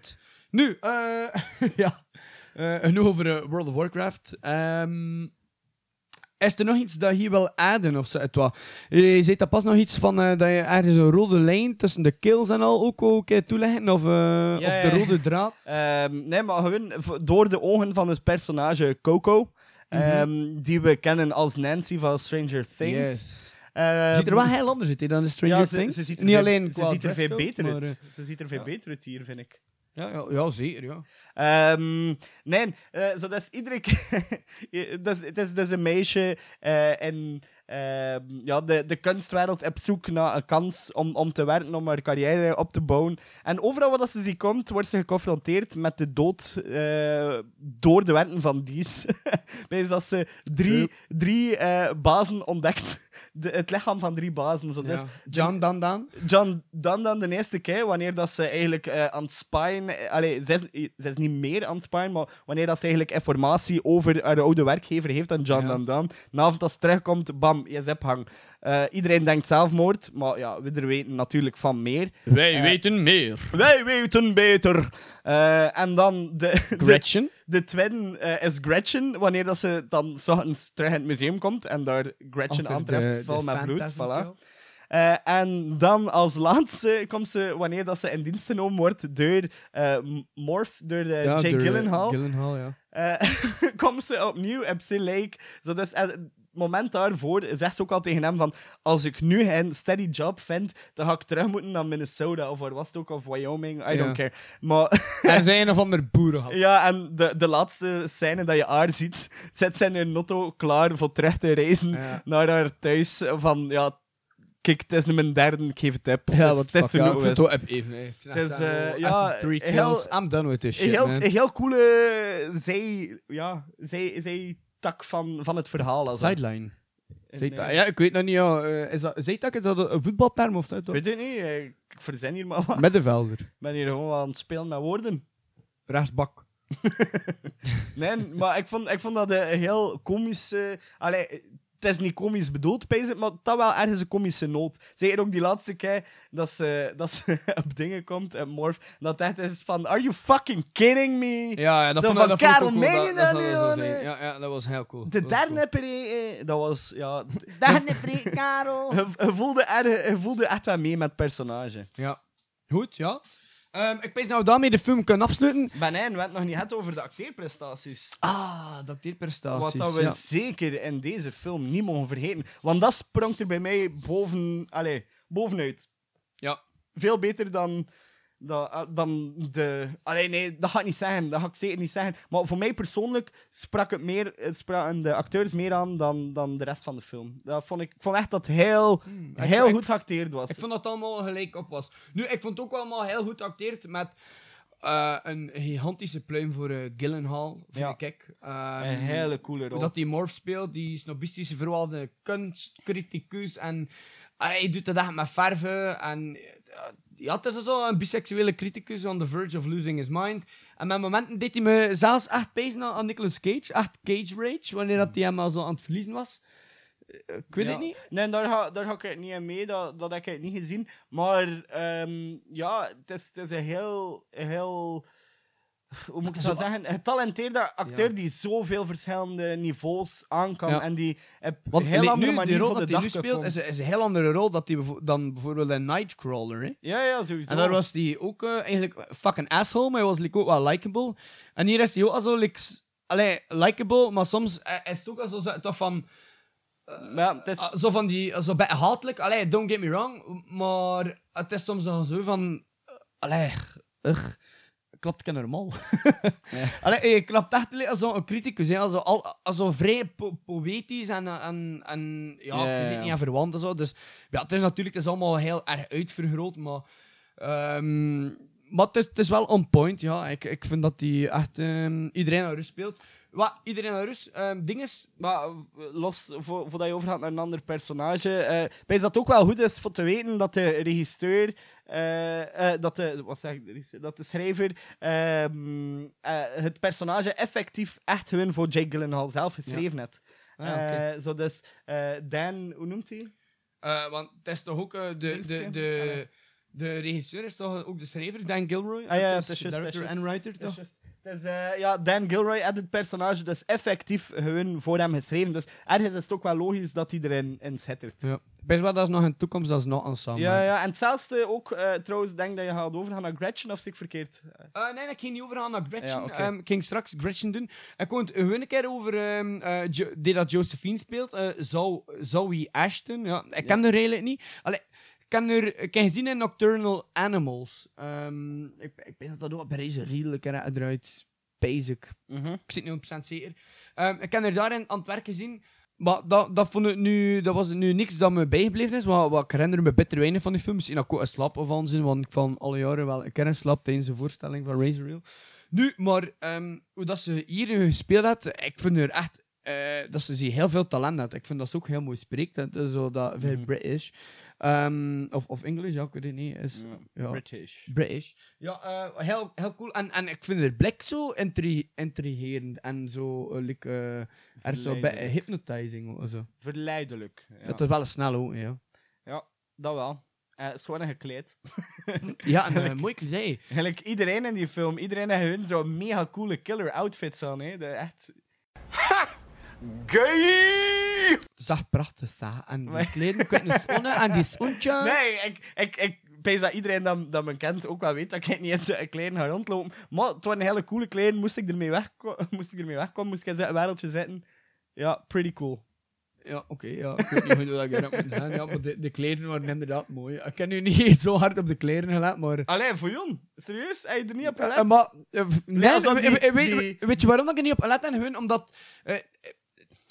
Nu, eh ja. Eh, genoeg over World of Warcraft. Ehm, is er nog iets dat je wil adden of zo? Je zei dat pas nog iets van eh, dat je ergens een rode lijn tussen de kills en al ook ook eh, toeleggen? Of, eh, of de rode draad? Ehm, nee, maar gewoon door de ogen van het personage Coco, Mhm. ehm, die we kennen als Nancy van Stranger Things. Yes. Ehm, ziet er wel heel anders uit dan de Stranger ja, ze- Things. Ze ziet er Niet alleen ze qua ziet er veel beter uit. eh, Ze ziet er veel ja. beter uit hier, vind ik. Ja, ja, ja, zeker, ja. Ehm, nee, eh, zo dat is iedere keer. dat is, het is dus een meisje in ehm, ja, de, de kunstwereld op zoek naar een kans om, om te werken, om haar carrière op te bouwen. En overal waar dat ze zie komt, wordt ze geconfronteerd met de dood eh, door de werken van Dies. Bij dat ze drie, drie bazen ontdekt. De, het lichaam van drie bazen. Zo. Dus. John Dan Dan. John Dan dan de eerste keer, wanneer dat ze eigenlijk eh, aan het spyen... eh, Allee, ze is, ze is niet meer aan het spyen, maar wanneer dat ze eigenlijk informatie over haar oude werkgever heeft aan John. Dan Dan. Na als ze terugkomt, bam, je zip hang. Eh, iedereen denkt zelfmoord, maar ja, we er weten natuurlijk van meer. Wij Eh, weten meer. Wij weten beter. Eh, en dan de... Gretchen. De, de tweede eh, is Gretchen, wanneer dat ze dan terug in het museum komt en daar Gretchen Achter aantreft, de- vol de met bloed. Voilà. Eh, en dan als laatste komt ze, wanneer dat ze in dienst genomen wordt door eh, Morph, door de Ja, Jake Gyllenhaal, Gyllenhaal, ja. eh, komt ze opnieuw op zijn Lake. Zo dus, moment daarvoor zegt ze ook al tegen hem van als ik nu een steady job vind, dan ga ik terug moeten naar Minnesota of waar was het ook, of Wyoming, I Ja. don't care. Maar Er zijn een of ander boerenhal. ja, en de, de laatste scène dat je haar ziet, zet ze in auto klaar voor terug te reizen Ja. naar haar thuis. Van ja, kijk, het is nu mijn derde, ik geef het op. Ja, wat het is fuck, ja, ik wel even. zeg Het is, echt, eh, ja, three heel- kills. I'm done with this Een shit, heel, man. een heel coole zij, ja, zij, zij tak van, van het verhaal. Also. Sideline. Zijtak. eh, Ja, ik weet nog niet. Ja. eh, is dat, zijtak, is dat een voetbalterm of dat? Weet je niet, eh, ik verzin hier maar wat. Ik Middenvelder. ben hier gewoon aan het spelen met woorden. Rechtsbak. Nee, maar ik vond, ik vond dat een heel komische... Allee, het is niet komisch bedoeld, pijs ik, maar dat wel ergens een komische noot. Zeker ook die laatste keer dat ze, dat ze op dingen komt, en Morph, dat het echt is van, are you fucking kidding me? Ja, ja dat vond, van, dat vond ik Karel, cool. meen Dat, je dat nu. Ja, ja, dat was heel cool. De derde cool. pre, eh, dat was, ja... Derde pre, Karel. Je, je voelde, er, voelde echt wel mee met het personage. Ja. Goed, ja. Ehm, ik weet nou daarmee de film kunnen afsluiten. Ben hij, we hebben het nog niet gehad over de acteerprestaties. Ah, de acteerprestaties. Wat dat we ja. zeker in deze film niet mogen vergeten. Want dat sprongt er bij mij boven, allez, bovenuit. Ja. Veel beter dan, dan, dan de... Allee, nee, dat ga ik niet zeggen. Dat ga ik zeker niet zeggen. Maar voor mij persoonlijk sprak het meer, het spraken de acteurs meer aan dan, dan de rest van de film. Dat vond ik, ik vond echt dat het heel, ik- heel ik- goed geacteerd was. Ik vond dat het allemaal gelijk op was. Nu, ik vond het ook allemaal heel goed geacteerd met eh, een gigantische pluim voor eh, Gyllenhaal, vind Ja. ik. Ehm, Een hele coole rol. Dat die Morph speelt, die snobistische vooral de kunstcriticus. En ah, hij doet dat echt met verven. En eh, ja, het is zo een biseksuele criticus on the verge of losing his mind. En met momenten deed hij me zelfs echt pezen aan, Nicolas Cage. Echt Cage Rage, wanneer dat hij hem al zo aan het verliezen was. Eh, Ik weet Ja. het niet. Nee, daar ga, daar ga ik het niet mee, dat, dat heb ik niet gezien. Maar ehm, ja, het is, het is een heel, een heel... Hoe moet ik Zo- dat zeggen? Een getalenteerde acteur Ja. die zoveel verschillende niveaus aan kan. Ja. En die op een heel andere nu, manier die rol voor de dat hij dag nu speelt is, is een heel andere rol dat bevo- dan bijvoorbeeld een Nightcrawler. Hè? Ja, ja, sowieso. En daar was hij ook eh, eigenlijk fucking asshole, maar hij was like, ook wel likable. En hier is hij ook al zo like, allee, likable, maar soms eh, is het ook al zo, zo toch van. Ja, het is... ah, zo van die, zo bij hatelijk, allee, don't get me wrong, maar het is soms nog zo van. eh, allee, ugh, klopt ik normaal? allee, je klapt echt als zo'n criticus, hè, als zo, al, als zo vrij po- poëtisch en, en, en ja, Ja, ja, ja. niet, en verwant en zo. Dus ja, het is natuurlijk het is allemaal heel erg uitvergroot, maar. ehm, maar het is, het is wel on point, ja. Ik, ik vind dat hij echt ehm, iedereen naar rust speelt. Wat, iedereen naar rust. Ehm dinges. Maar eh, los, voor, voordat je overgaat naar een ander personage, bij dat ook wel goed is voor te weten dat de regisseur, eh, dat, de, wat zeg ik, de dat de schrijver ehm, eh, het personage effectief echt gewoon voor Jake Gyllenhaal zelf geschreven heeft. Ah, zo dus, Dan, hoe noemt hij? Want het is toch ook eh, de, de, Dingske? de, de regisseur is toch ook de schrijver, Dan Gilroy? Ah ja, is is juist, director is en writer, is toch? Eh, ja, Dan Gilroy had het personage dus effectief gewoon voor hem geschreven. Dus ergens is het ook wel logisch dat hij erin in schittert. Ja. Best wel dat is nog een toekomst, dat is nog ensemble. Ja, ja, en hetzelfde ook, eh, trouwens, denk dat je gaat overgaan naar Gretchen, of zie ik verkeerd? Eh, nee, ik ging niet overgaan naar Gretchen. Ja. Ehm, ik ging straks Gretchen doen. Ik kon het gewoon een keer over ehm, eh, die dat Josephine speelt. eh Zou Zoe Ashton. Ja, ik ken haar eigenlijk niet. Allee, ik ken haar ik heb gezien in Nocturnal Animals. Ehm, ik, ik denk dat dat ook bij deze redelijk eruit. Basic. Mhm. Ik zit niet 100% zeker. Ehm, ik heb haar daarin aan het werk gezien. Maar dat, dat, vond ik nu, dat was nu niks dat me bijgebleven is. Wat, wat ik herinner me bitter weinig van die film. Misschien dat ik ook een slap van zin, want ik van alle jaren wel een keer een slap tijdens de voorstelling van Razor Reel. Nu, maar ehm, hoe dat ze hier gespeeld had, ik vind haar echt eh, dat ze heel veel talent had. Ik vind dat ze ook heel mooi spreekt. Het is zo dat very Mhm. British. Ehm, of, of English, ja, ik weet het niet. Is, ja. British. British. Ja, eh, heel, heel cool. En, en ik vind haar blik zo intri intrigerend. En zo, eh, like, eh, er zo bij hypnotizing of zo. Verleidelijk. Ja, Dat is wel een snel ook, ja. ja dat wel. Het gewoon een gekleed. Ja, en eh, mooi kledij. Eigenlijk iedereen in die film, iedereen heeft hun zo'n mega coole killer outfits aan. Hè. De, echt... Gay! Echt prachtig, zeg. En die kleden, weet niet, schoenen en die schoentjes. Nee, ik, ik, ik pees dat iedereen dat, dat me kent ook wel weet dat ik niet in zo'n kleden ga rondlopen. Maar het waren hele coole kleden. Moest ik ermee, wegko- moest ik ermee wegkomen, moest ik in zo'n wereldje zitten. Ja, pretty cool. Ja, oké, ja. Ik weet niet hoe dat ik erop moet zijn. Ja, maar de, de kleren waren inderdaad mooi. Ik heb nu niet zo hard op de kleren gelet, maar... Allee, voor Jon. Serieus? Heb je er niet op gelet? Eh, maar, eh, nee, dat die- weet, die- weet je waarom dat ik er niet op let? En gewoon omdat eh,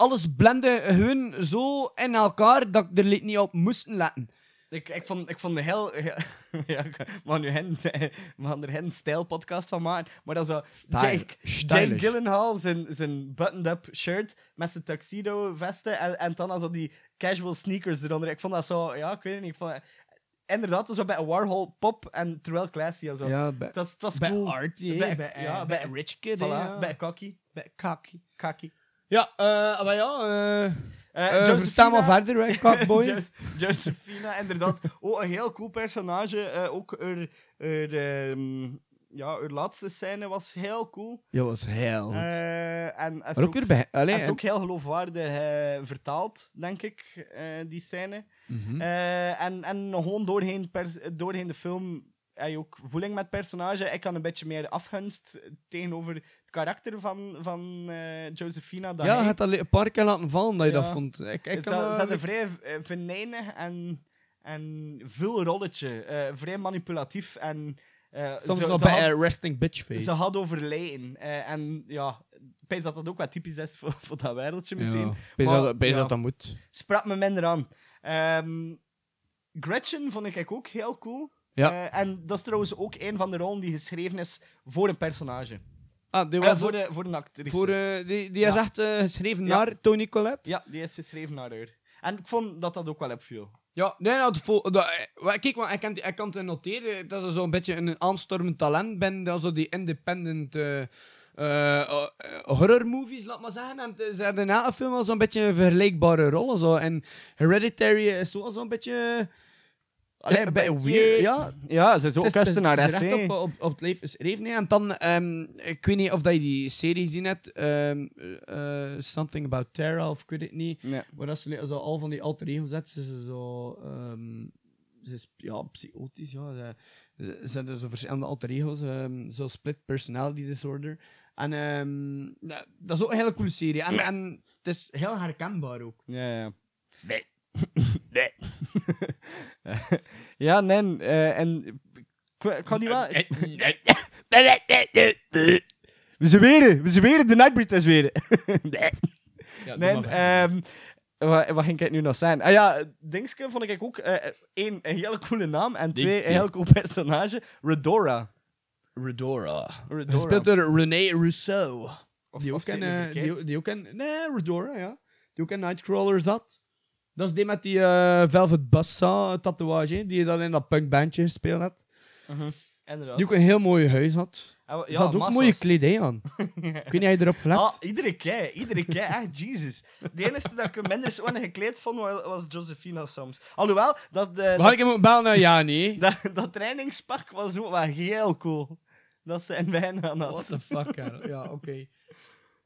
alles blende gewoon zo in elkaar dat ik er niet op moest letten. Ik, ik, vond, ik vond de heel... ja, ik- we gaan nu hen, we gaan er geen stijlpodcast van maken. Maar dat is zo... Jake, Jake. Gyllenhaal, zijn, zijn buttoned-up shirt met zijn tuxedo vesten en, en dan zo die casual sneakers eronder. Ik vond dat zo... Ja, ik weet het niet. Ik vond, inderdaad, zo bij een Warhol pop en terwijl classy en zo. Ja, bij, het was, het was bij cool. arty, Bij- bij, ja, bij bij- rich kid. Voilà, ja. bij cocky. bij kaki. Kaki. Ja, eh, maar ja... eh Eh, eh, vertel maar verder, hè, kakboy. Josephina, inderdaad. Ook een heel cool personage. eh, ook haar, haar, ehm, ja, haar laatste scène was heel cool. Ja, was heel goed. Eh, en is Maar ook weer bij... Allee, is en- ook heel geloofwaardig eh, vertaald, denk ik, eh, die scène. Mhm. Eh, en, en gewoon doorheen, per, doorheen de film heb je ook voeling met het personage. Ik kan een beetje meer afgunst tegenover het karakter van, van eh, Josephina. dan ja, hij. hebt al een paar keer laten vallen dat je Ja. dat vond. Ik, ik Het dat een vrij eh, venijnig en, en veel rolletje. eh, vrij manipulatief en... Soms ze- ze bij had- een resting bitch face. Ze had overlijden. eh, en ja, ik dat dat ook wat typisch is voor, voor dat wereldje misschien. Ja, Maar, dat moet. Sprak me minder aan. Ehm, Gretchen vond ik ook heel cool. Ja. Eh, en dat is trouwens ook een van de rollen die geschreven is voor een personage. Ah, die Eh, was voor, de, voor een actrice. voor, eh, die, die is Ja. echt geschreven Ja. naar Tony Collette. Ja, die is geschreven naar haar. En ik vond dat dat ook wel opviel. Ja, nee, nou, dat, kijk, maar ik kan, ik kan het noteren dat ze zo'n beetje een aanstormend talent ben, dat zo die independent eh, horror movies, laat maar zeggen. En ze hebben in elke film wel zo'n beetje een vergelijkbare rollen. Zo. En Hereditary is zo zo'n beetje... Allee, een beetje weird, ja. Ja, ze is ook kunstenares, hè. op, op, op het leven geschreven. hè. En dan, ehm, ik weet niet of dat je die serie gezien hebt, ehm, eh, Something About Terra, of ik weet het niet. Ja. Waar dat ze zo al van die alter ego zet, ze is zo... ehm, ze is ja, psychotisch, ja. Ze, ze, ze hebben zo verschillende alter ego's, zo split personality disorder. En ehm, dat, dat is ook een hele coole serie. En, en het is heel herkenbaar ook. Ja, ja. Nee. nee. ja, nee. eh, en ik, ga die wel... We zijn weer, we weer, de Nightbreed is weer. nee. Ja, ehm, wat, wat ging ik nu nog zijn? Ah ja, Dingske vond ik ook eh, één, een hele coole naam en twee, een heel cool personage. Redora. Redora. Redora. Gespeeld door René Rousseau. Of- die ook eh, verkeerd? die, die ook in... Nee, Redora, ja. Die ook in Nightcrawler zat. Dat is die met die eh, Velvet Buzzsaw tatoeage, hè, die dan in dat punkbandje gespeeld had. Inderdaad. Die ook een heel mooi huis had. Ah, wel- Ze ja, had ook massas. mooie kledij aan. Ik weet niet, heb je erop gelet? Ah, iedere keer, iedere keer, echt, Jesus. De enige dat ik hem minder zo gekleed vond, wa- was Josephina soms. Alhoewel, dat, eh, Waar dat, ik hem ook bellen naar Jani? dat, dat trainingspak was ook wel heel cool. Dat ze in wijn aan had. What the fuck, Karel. Ja, oké.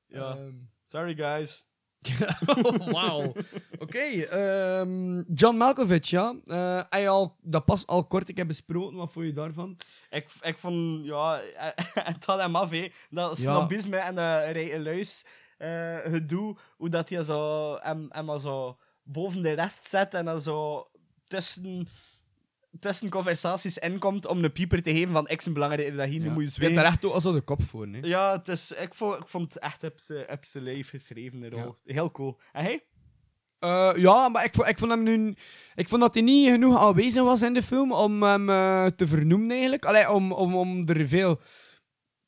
Ja. Ehm, Sorry, guys. Wauw. Oké, ehm, John Malkovich, ja. Eh, hij al, dat pas al kort, ik heb besproken. Wat vond je daarvan? Ik, ik vond, ja, het had hem af, hè. Dat snobisme en dat rijke luis eh, gedoe, hoe dat hij zo, hem, hem zo boven de rest zet en dan zo tussen, tussen conversaties inkomt om een pieper te geven van ik ben belangrijker dat hier, nu moet je Je hebt daar echt ook als de kop voor, hè? Ja, het is, ik, vond, ik vond het echt op zijn lijf geschreven. Heel cool. En hij? Eh, ja, maar ik vond, ik vond hem nu... Ik vond dat hij niet genoeg aanwezig was in de film om hem eh, te vernoemen, eigenlijk. Allee, om, om, om er veel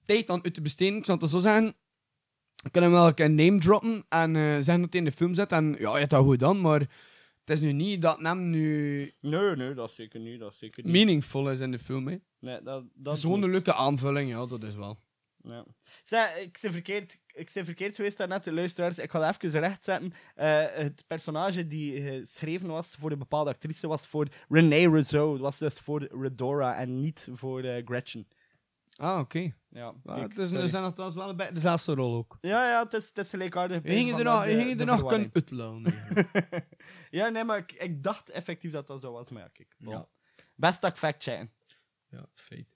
tijd aan uit te besteden. Ik zal het zo zeggen. Ik kan hem wel een name droppen en eh, zeggen dat hij in de film zit. En ja, je hebt dat goed dan, maar het is nu niet dat hem nu Nee, nee, dat zeker niet. Dat zeker niet. meaningful is in de film, hè. Nee, dat, dat Het is gewoon een niet. leuke aanvulling, ja, dat is wel. Ja. Zeg, ik ben verkeerd, ik ben verkeerd geweest daarnet, de luisteraars. Ik ga het even rechtzetten. Eh, het personage die geschreven was voor een bepaalde actrice was voor Renee Rizzo. Dat was dus voor Redora en niet voor eh, Gretchen. Ah, oké. Ja, Ja, kijk, het is, sorry. er zijn nogthans wel een beetje dezelfde rol ook. ja, ja, het is, het is gelijkaardig. Je ging er nog, je ging er nog kunnen uitlaan. ja, nee, maar ik, ik dacht effectief dat dat zo was, maar ja, kijk. bon. Ja. Best dat ik fact checken. Ja, feit.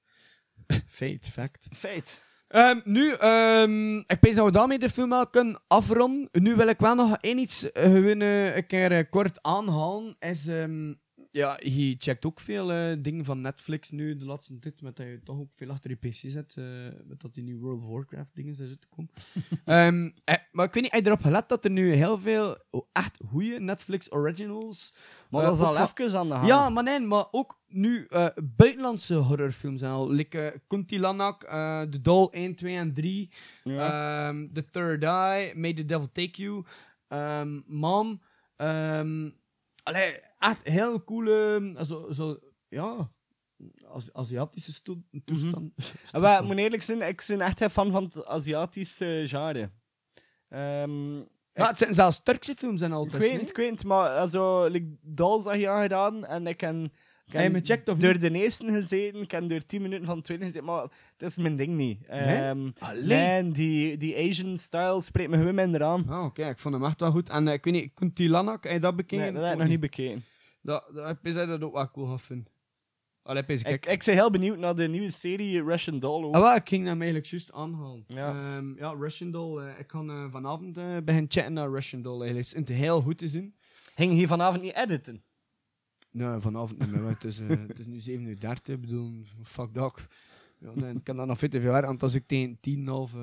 feit, fact. Feit. Ehm, nu, ehm, ik denk dat we daarmee de film wel kunnen afronden. Nu wil ik wel nog één iets eh, gewoon eh, een keer eh, kort aanhalen. Is, ehm, ja, je checkt ook veel eh, dingen van Netflix nu de laatste tijd, met dat je toch ook veel achter je pc zet, eh, met dat die nieuwe World of Warcraft dingen zijn zitten komen. Ehm, eh, maar ik weet niet, heb je erop gelet dat er nu heel veel oh, echt goede Netflix originals... Maar dat is al van- even aan de hand. Ja, maar nee, maar ook nu buitenlandse horrorfilms zijn al. Like Kuntilanak, The Doll 1, 2 en 3, Ja. ehm, The Third Eye, May the Devil Take You, ehm, Mom. allee, echt heel coole, zo, zo, ja, Azi- Aziatische toestand. Ik moet eerlijk zijn, ik ben echt een fan van het Aziatische genre. Ehm, Ja, het zijn zelfs Turkse films en ik altijd. weet nee? het, ik weet het, maar also, like, Dolls had je aangedaan en ik heb, ik Heb je of door niet? de eerste gezeten, ik heb door 10 minuten van de tweede gezeten, maar dat is mijn ding niet. Nee? Allee. nee, die, die Asian style spreekt me gewoon minder aan. Ah, oké, ik vond hem echt wel goed. En eh, ik weet niet, Kuntilanak, heb je dat bekeken? Nee, dat heb ik nog niet bekeken. Dat, dat, ik dat ook wel cool gaan vinden. Allee, ik. Ik, ik ben heel benieuwd naar de nieuwe serie Russian Doll. ook. Ah, wel, ik ging hem eigenlijk juist aanhalen. Ja. Ehm, ja, Russian Doll. eh, ik kan eh, vanavond eh beginnen chatten naar Russian Doll. Eigenlijk. Het is in het heel goed te zien. Ging hier vanavond niet editen? Nee, vanavond niet meer. Het is, het is nu 7 uur 30. Ik bedoel, fuck dat. Ja, nee, ik kan dat nog veel te veel werken, want als ik tegen 10 half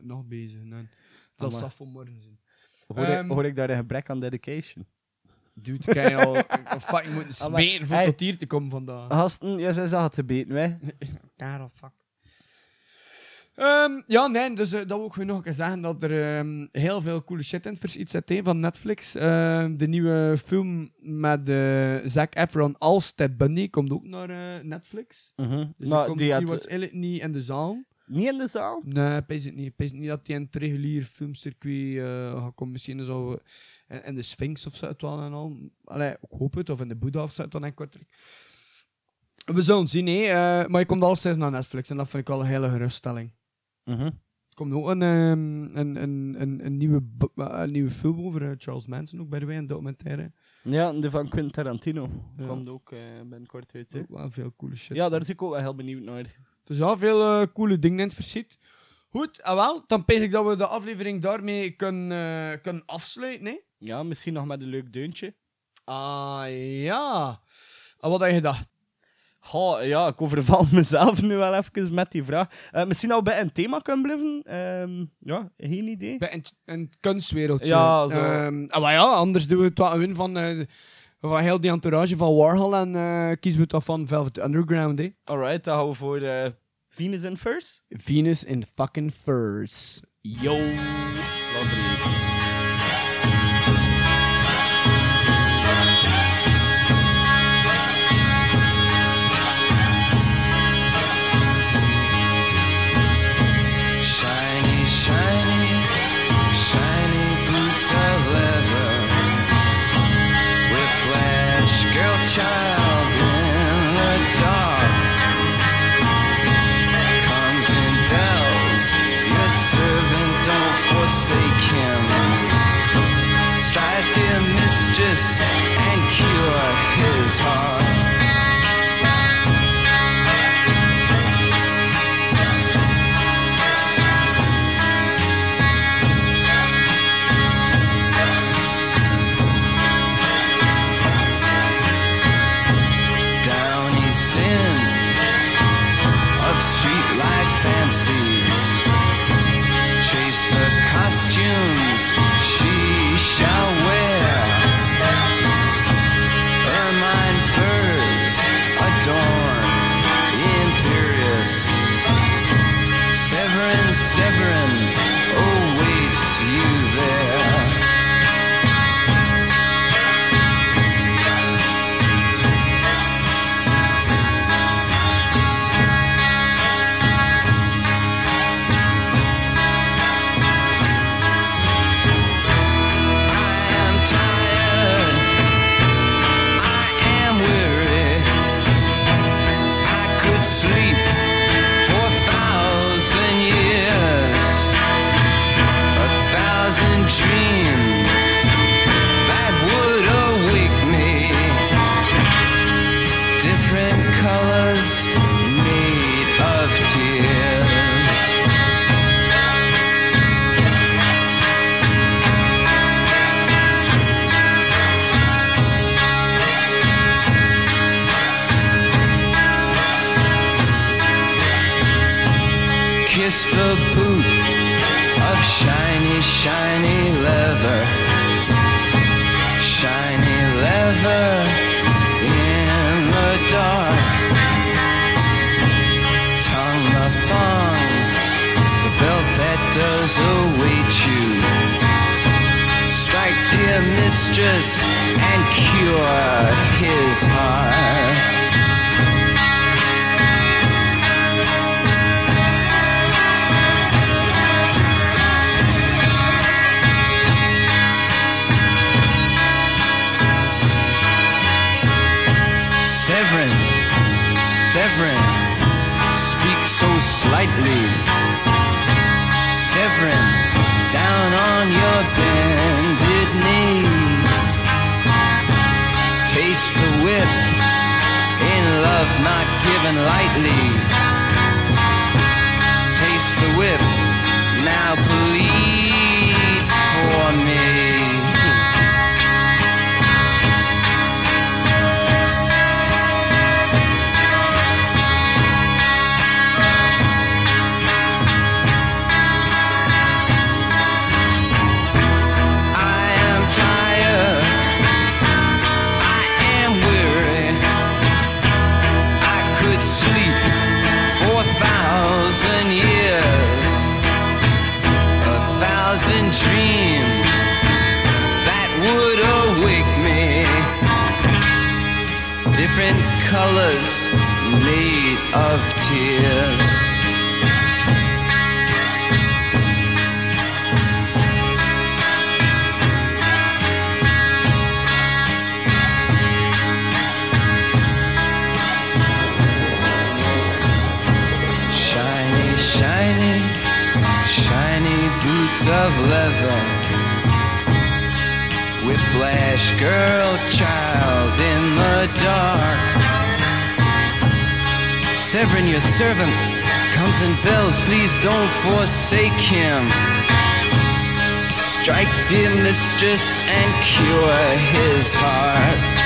nog bezig. Nee. Het zal voor morgen zijn. Hoor, Ehm, ik, hoor ik daar een gebrek aan dedication? Dude, ik kan je al een fucking moeten Amai. smeten voor tot hier te komen vandaag. Gasten, jij zei ze had te beten, hè? Karel, fuck. Ehm, ja, nee, dus eh, dat wil ik gewoon nog een keer zeggen dat er ehm, heel veel coole shit in het verschiet zit hè, van Netflix. Ehm, de nieuwe film met eh Zac Efron als Ted Bundy komt ook naar eh, Netflix. Dus maar die, komt, die had- niet in de zaal. Niet in de zaal? Nee, ik weet het niet. Ik weet niet dat hij in het regulier filmcircuit eh gaat komen. Misschien zo in, in de Sphinx of wel en al. Allee, ik hoop het. Of in de Boeddha of dan in Kortrijk. We zullen zien, hè. eh, maar je komt al steeds naar Netflix en dat vind ik wel een hele geruststelling. Mhm. Er komt ook een, ehm, een, een, een, een, nieuwe, bo- eh, een nieuwe film over eh, Charles Manson, ook bij de way, een documentaire. Ja, de van Quentin Tarantino. Ja. Komt ook eh binnenkort uit. Ook wel veel coole shit. Ja, daar is ik ook wel heel benieuwd naar. Dus ja, veel coole dingen in het verschiet. Goed, ah wel, dan pees ik dat we de aflevering daarmee kunnen, kunnen afsluiten, hè. Ja, misschien nog met een leuk deuntje. Ah, ja. Ah, wat had je gedacht? Goh, ja, ik overval mezelf nu wel even met die vraag. Eh, misschien al bij een thema kunnen blijven. Ehm, ja, geen idee. Bij een, een kunstwereldje. Ja, zo. Ehm, ah, maar ja, anders doen we het wel gewoon van, eh, van heel die entourage van Warhol en eh, kiezen we het af van Velvet Underground, hè. Alright, dan gaan we voor eh, Venus in First. Venus in fucking furs. Yo, later await you. Strike, dear mistress, and cure his heart. Severin, Severin, speak so slightly. Severin, down on your bended knee. Taste the whip in love not given lightly. Taste the whip, now bleed for me. Different colors made of tears. Shiny, shiny, shiny boots of leather. Whiplash girl, child in the dark. Severin, your servant, comes in bells. Please don't forsake him. Strike, dear mistress, and cure his heart.